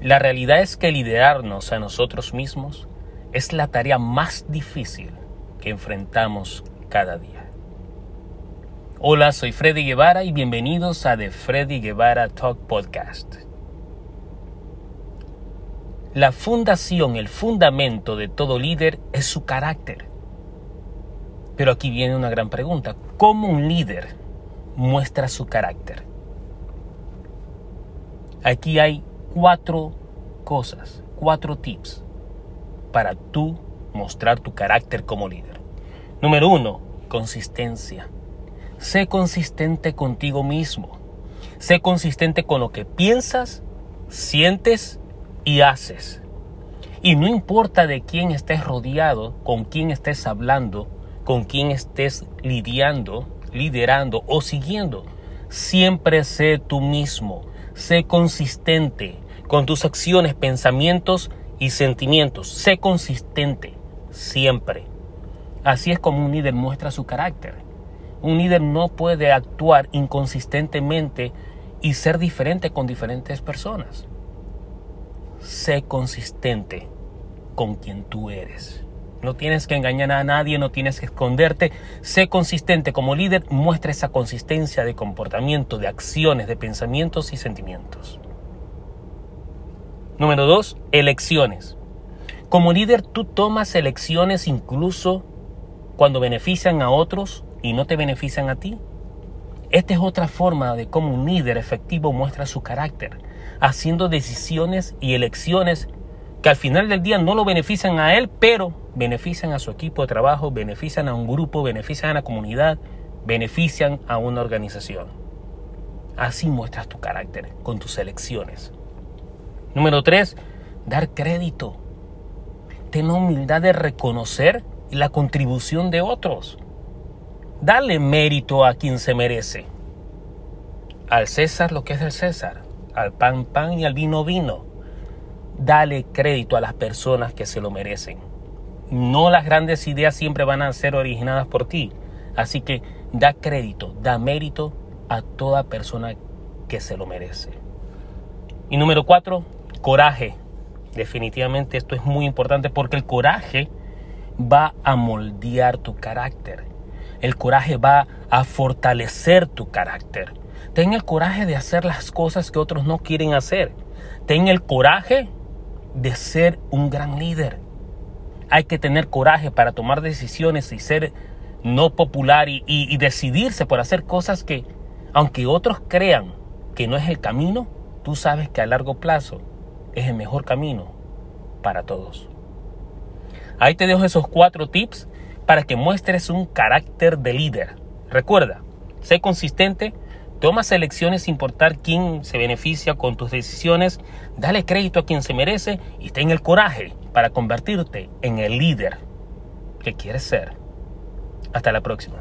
La realidad es que liderarnos a nosotros mismos es la tarea más difícil que enfrentamos cada día. Hola, soy Freddy Guevara y bienvenidos a The Freddy Guevara Talk Podcast. La fundación, el fundamento de todo líder es su carácter. Pero aquí viene una gran pregunta. ¿Cómo un líder muestra su carácter? Aquí hay cuatro cosas, cuatro tips para tú mostrar tu carácter como líder. Número uno, consistencia. Sé consistente contigo mismo. Sé consistente con lo que piensas, sientes y haces. Y no importa de quién estés rodeado, con quién estés hablando, con quién estés lidiando, liderando o siguiendo, siempre sé tú mismo. Sé consistente con tus acciones, pensamientos y sentimientos. Sé consistente siempre. Así es como un líder muestra su carácter. Un líder no puede actuar inconsistentemente y ser diferente con diferentes personas. Sé consistente con quien tú eres. No tienes que engañar a nadie, no tienes que esconderte. Sé consistente como líder, muestra esa consistencia de comportamiento, de acciones, de pensamientos y sentimientos. Número dos, elecciones. Como líder tú tomas elecciones incluso cuando benefician a otros y no te benefician a ti. Esta es otra forma de cómo un líder efectivo muestra su carácter, haciendo decisiones y elecciones que al final del día no lo benefician a él, pero benefician a su equipo de trabajo, benefician a un grupo, benefician a la comunidad, benefician a una organización. Así muestras tu carácter con tus elecciones. Número tres, dar crédito. Ten humildad de reconocer la contribución de otros. Dale mérito a quien se merece. Al César lo que es del César, al pan pan y al vino vino dale crédito a las personas que se lo merecen. No las grandes ideas siempre van a ser originadas por ti. Así que da crédito, da mérito a toda persona que se lo merece. Y número cuatro, coraje. Definitivamente esto es muy importante porque el coraje va a moldear tu carácter. El coraje va a fortalecer tu carácter. Ten el coraje de hacer las cosas que otros no quieren hacer. Ten el coraje de ser un gran líder. Hay que tener coraje para tomar decisiones y ser no popular y, decidirse por hacer cosas que, aunque otros crean que no es el camino, tú sabes que a largo plazo es el mejor camino para todos. Ahí te dejo esos cuatro tips para que muestres un carácter de líder. Recuerda, sé consistente, Tomas elecciones sin importar quién se beneficia con tus decisiones, dale crédito a quien se merece y ten el coraje para convertirte en el líder que quieres ser. Hasta la próxima.